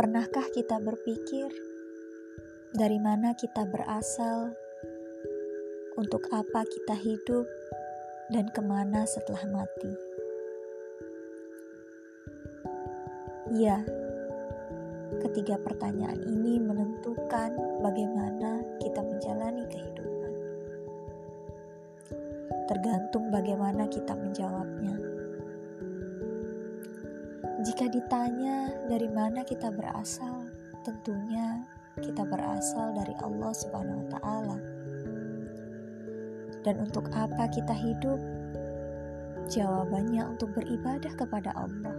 Pernahkah kita berpikir dari mana kita berasal, untuk apa kita hidup, dan ke mana setelah mati? Ya, ketiga pertanyaan ini menentukan bagaimana kita menjalani kehidupan. Tergantung bagaimana kita menjawabnya. Jika ditanya dari mana kita berasal, tentunya kita berasal dari Allah Subhanahu wa taala. Dan untuk apa kita hidup? Jawabannya untuk beribadah kepada Allah.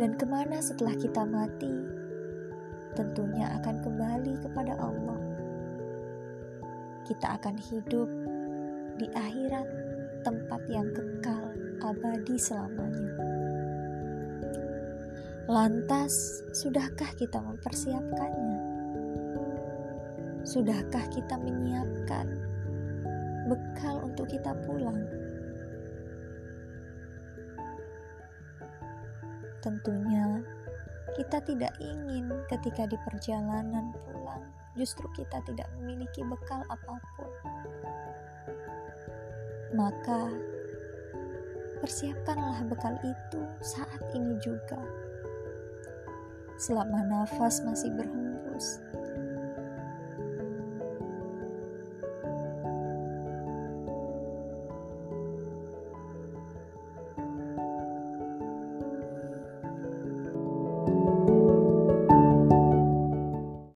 Dan ke mana setelah kita mati? Tentunya akan kembali kepada Allah. Kita akan hidup di akhirat, tempat yang kekal abadi selamanya. Lantas, sudahkah kita mempersiapkannya? Sudahkah kita menyiapkan bekal untuk kita pulang? Tentunya, kita tidak ingin ketika di perjalanan pulang, justru kita tidak memiliki bekal apa pun. Maka, persiapkanlah bekal itu saat ini juga selama nafas masih berhembus.